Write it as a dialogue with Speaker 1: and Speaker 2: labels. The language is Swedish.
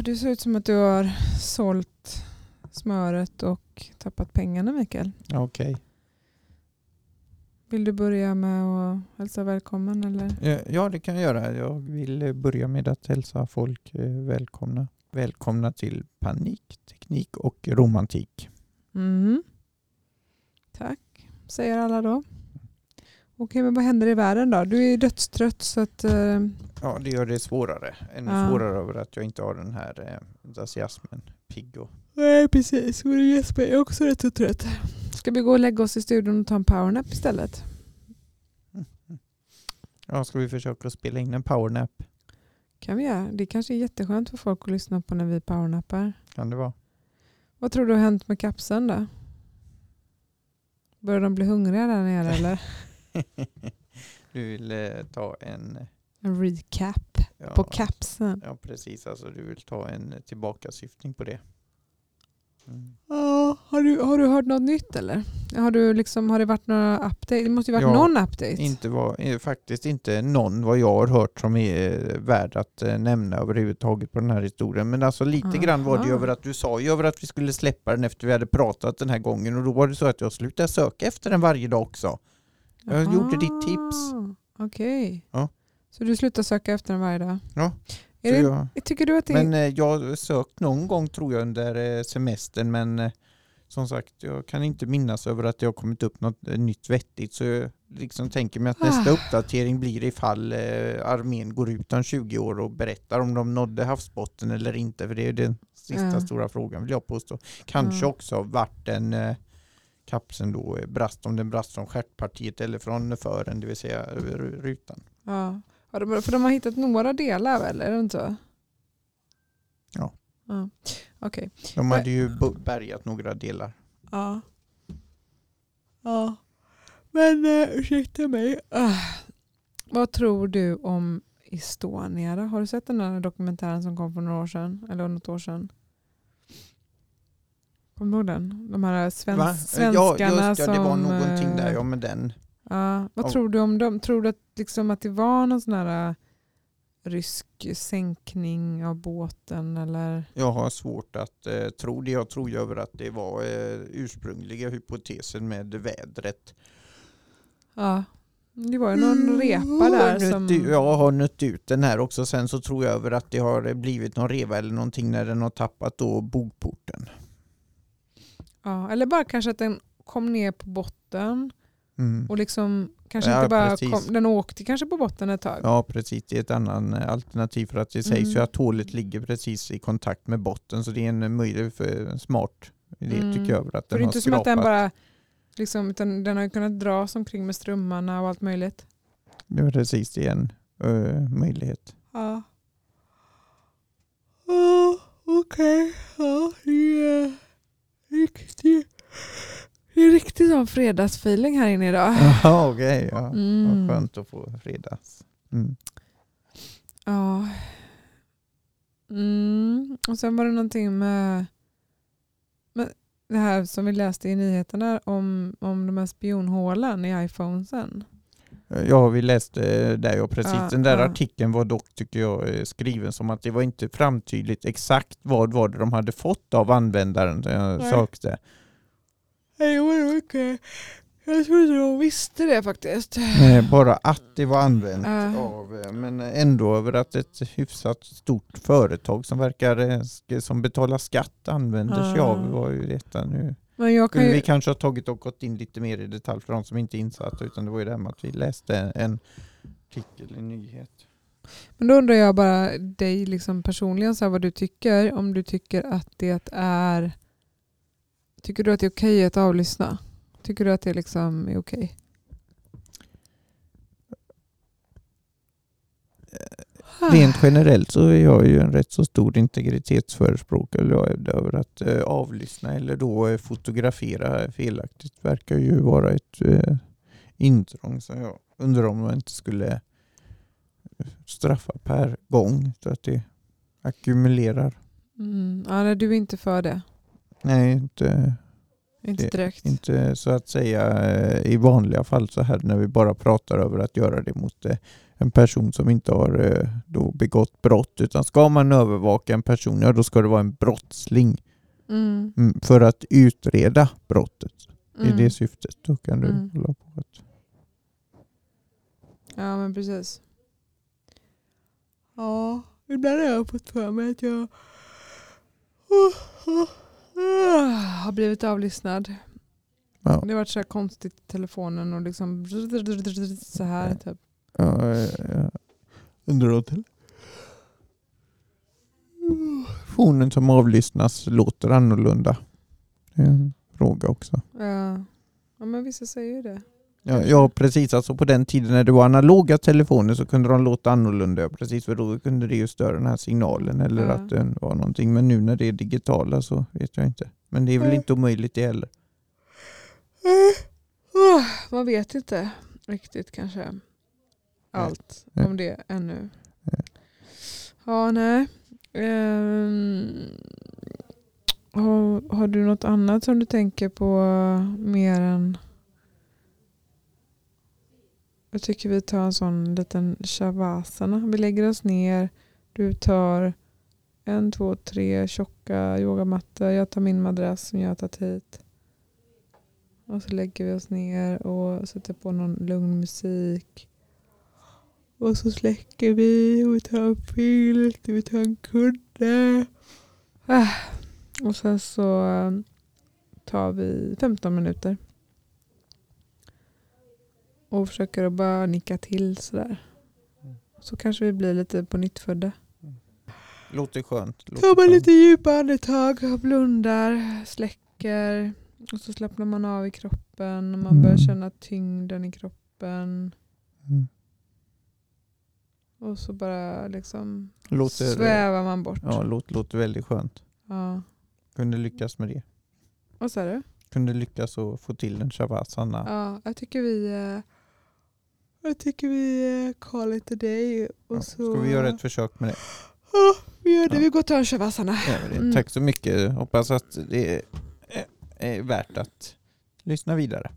Speaker 1: du ser ut som att du har sålt smöret och tappat pengarna Mikael.
Speaker 2: Okej.
Speaker 1: Vill du börja med att hälsa välkommen eller?
Speaker 2: Ja, Ja, det kan jag göra. Jag vill eh, börja med att hälsa folk eh, välkomna. Välkomna till panik, teknik och romantik.
Speaker 1: Mm. Tack, säger alla då. Okej, men vad händer i världen då? Du är dödstrött så att... eh,
Speaker 2: Ja, det gör det svårare. Ännu
Speaker 1: Ja.
Speaker 2: svårare över att jag inte har den här eh, entusiasmen. Pigg och...
Speaker 1: Nej, precis. Och Jesper är också rätt så trött. Ska vi gå och lägga oss i studion och ta en powernap istället?
Speaker 2: Ja, ska vi försöka spela in en powernap?
Speaker 1: kan vi göra. Det kanske är jätteskönt för folk att lyssna på när vi powernappar.
Speaker 2: Kan det vara?
Speaker 1: Vad tror du har hänt med kapseln då? Börjar de bli hungriga där nere eller?
Speaker 2: du vill eh, ta en...
Speaker 1: En recap
Speaker 2: Ja,
Speaker 1: på kapseln.
Speaker 2: Ja, precis. Alltså, du vill ta en tillbakasyftning på det. Mm.
Speaker 1: Ja, har, du, har du hört något nytt eller? Har, du liksom, har det varit några update? Det måste ju varit
Speaker 2: Ja,
Speaker 1: någon update.
Speaker 2: Inte var, eh, faktiskt inte någon vad jag har hört som är eh, värd att eh, nämna överhuvudtaget på den här historien. Men alltså lite grann var det ju
Speaker 1: Aha.
Speaker 2: över att du sa ju över att vi skulle släppa den efter vi hade pratat den här gången och då var det så att jag slutade söka efter den varje dag också. Jag gjorde ditt tips.
Speaker 1: Aha, Okej.
Speaker 2: Ja.
Speaker 1: Så du slutar söka efter den varje dag?
Speaker 2: Ja,
Speaker 1: Är det,
Speaker 2: jag,
Speaker 1: Tycker du att det
Speaker 2: men eh, jag har sökt någon gång tror jag under eh, semestern men eh, som sagt jag kan inte minnas över att det har kommit upp något nytt vettigt så jag liksom tänker mig att nästa
Speaker 1: Ah.
Speaker 2: uppdatering blir ifall armén går ut om 20 år och berättar om de nådde havsbotten eller inte för det är den sista
Speaker 1: Ja.
Speaker 2: stora frågan vill jag påstå. Kanske
Speaker 1: Ja.
Speaker 2: också vart den eh, kapseln då eh, brast, om den brast från stjärtpartiet eller från fören, det vill säga rutan.
Speaker 1: Ja. Ja, de, för de har hittat några delar väl? Är det inte så?
Speaker 2: Ja.
Speaker 1: ja. Okej.
Speaker 2: De hade ju bärgat några delar.
Speaker 1: Ja. Ja. Men uh, ursäkta mig. Ah. Vad tror du om Estonia? Har du sett den där dokumentären som kom för några år sedan? Eller något år sedan? Den? De här
Speaker 2: Va?
Speaker 1: svensk,
Speaker 2: Ja,
Speaker 1: svenskarna
Speaker 2: just ja,
Speaker 1: som...
Speaker 2: det var någonting
Speaker 1: eh,
Speaker 2: där, ja men den.
Speaker 1: Ja, vad
Speaker 2: Ja.
Speaker 1: tror du om dem? Tror du att, liksom att det var någon sån här äh, rysk sänkning av båten eller?
Speaker 2: Jag har svårt att eh, tro det. Jag tror ju över att det var eh, ursprungliga hypotesen med vädret.
Speaker 1: Ja, det var ju någon repa där som...
Speaker 2: ut- Jag har nött ut den här också. Sen så tror jag över att det har blivit någon reva eller någonting när den har tappat då bogporten.
Speaker 1: Ja, eller bara kanske att den kom ner på botten
Speaker 2: Mm.
Speaker 1: och liksom kanske
Speaker 2: Ja,
Speaker 1: inte bara kom, den åkte kanske på botten ett tag.
Speaker 2: Ja precis, det är ett annat alternativ för att det sägs ju
Speaker 1: Mm.
Speaker 2: att hålet ligger precis i kontakt med botten så det är en möjlig för en smart idé
Speaker 1: Mm.
Speaker 2: tycker jag över att
Speaker 1: För
Speaker 2: den
Speaker 1: det är inte som att den
Speaker 2: skrapat.
Speaker 1: bara liksom, utan den har ju kunnat dras omkring med strömmarna och allt möjligt.
Speaker 2: Är precis det är en ö, möjlighet.
Speaker 1: Ja. Ja, okej. Ja, det är riktigt, riktigt sån fredagsfeeling här inne idag.
Speaker 2: Jaha okej, ja.
Speaker 1: Mm.
Speaker 2: Vad skönt att få fredags. Mm.
Speaker 1: Ja. Mm. Och sen var det någonting med, med det här som vi läste i nyheterna om, om de här spionhålen i iPhonesen.
Speaker 2: Ja, vi läste där ja, precis.
Speaker 1: Ja,
Speaker 2: Den där
Speaker 1: ja.
Speaker 2: artikeln var dock, tycker jag, eh, skriven som att det var inte framtydligt exakt vad var det de hade fått av användaren när jag
Speaker 1: Nej.
Speaker 2: sökte.
Speaker 1: Nej, det var mycket. Jag trodde de visste det faktiskt.
Speaker 2: Bara att det var använt
Speaker 1: Ja.
Speaker 2: av, eh, men ändå över att ett hyfsat stort företag som verkar eh, som betalar skatt använder sig
Speaker 1: Ja.
Speaker 2: av var ju detta nu.
Speaker 1: Men jag kan ju,
Speaker 2: vi kanske ha tagit och gått in lite mer i detalj för de som inte är insatta utan det var ju det här med att vi läste en artikel i nyhet.
Speaker 1: men då undrar jag bara dig liksom personligen så här, vad du tycker. Om du tycker att det är Tycker du att det är okej att avlyssna? Tycker du att det liksom är okej?
Speaker 2: Rent generellt så är jag ju en rätt så stor integritetsförespråkare jag är över att eh, avlyssna eller då eh, fotografera felaktigt verkar ju vara ett eh, intrång så jag undrar om man inte skulle eh, straffa per gång så att det ackumulerar.
Speaker 1: Mm. Ja, nej, du är inte för det.
Speaker 2: Nej, inte
Speaker 1: Inte direkt.
Speaker 2: Inte så att säga eh, i vanliga fall så här när vi bara pratar över att göra det mot eh, en person som inte har eh, då begått brott. Utan ska man övervaka en person, ja då ska det vara en brottsling
Speaker 1: Mm.
Speaker 2: mm, för att utreda brottet. I
Speaker 1: Mm.
Speaker 2: det syftet. Då kan du
Speaker 1: Mm.
Speaker 2: hålla på att...
Speaker 1: Ja men precis. Ja, ibland har jag fått för mig att jag har blivit avlyssnad.
Speaker 2: Ja,
Speaker 1: Det har varit så här konstigt i telefonen och liksom så här typ.
Speaker 2: ja, eh, ja. Underhåll. Telefonen som avlyssnas låter annorlunda. Det är en fråga också.
Speaker 1: Ja. ja men vissa säger ju det.
Speaker 2: Ja, ja precis, alltså på den tiden när det var analoga telefoner så kunde de låta annorlunda. Precis, för då kunde det ju störa den här signalen eller
Speaker 1: Ja.
Speaker 2: att den var någonting. Men nu när det är digitala så vet jag inte. Men det är väl
Speaker 1: Nej.
Speaker 2: inte omöjligt det heller.
Speaker 1: Ah, Man vet inte riktigt kanske allt
Speaker 2: Nej.
Speaker 1: om det ännu.
Speaker 2: Nej.
Speaker 1: Ja, nej. Ehm, har, har du något annat som du tänker på mer än... Jag tycker vi tar en sån liten shavasana. Vi lägger oss ner. Du tar en, två, tre tjocka yogamatta. Jag tar min madrass som jag har tagit hit. Och så lägger vi oss ner och sätter på någon lugn musik. Och så släcker vi och vi tar en filt och vi tar en kudde. Ah. Och sen så eh, tar vi 15 minuter. Och försöker att bara nicka till sådär. Så kanske vi blir lite på nytt födda.
Speaker 2: Låter skönt. Låter
Speaker 1: Tar man lite djupa andetag, blundar, släcker och så slappnar man av i kroppen och man börjar
Speaker 2: Mm.
Speaker 1: känna tyngden i kroppen.
Speaker 2: Mm.
Speaker 1: Och så bara liksom
Speaker 2: Låter,
Speaker 1: svävar man bort.
Speaker 2: ja, låter, låter väldigt skönt.
Speaker 1: Ja.
Speaker 2: Kunde lyckas med det.
Speaker 1: Vad sa du?
Speaker 2: Kunde lyckas att få till en shavasana.
Speaker 1: Ja, jag tycker vi eh, jag tycker vi call it a day. Och
Speaker 2: Ja,
Speaker 1: så,
Speaker 2: Ska vi göra ett försök med det?
Speaker 1: Ja, vi gör det.
Speaker 2: Ja.
Speaker 1: Vi går
Speaker 2: men det-
Speaker 1: Mm.
Speaker 2: Tack så mycket. Hoppas att det är värt att lyssna vidare.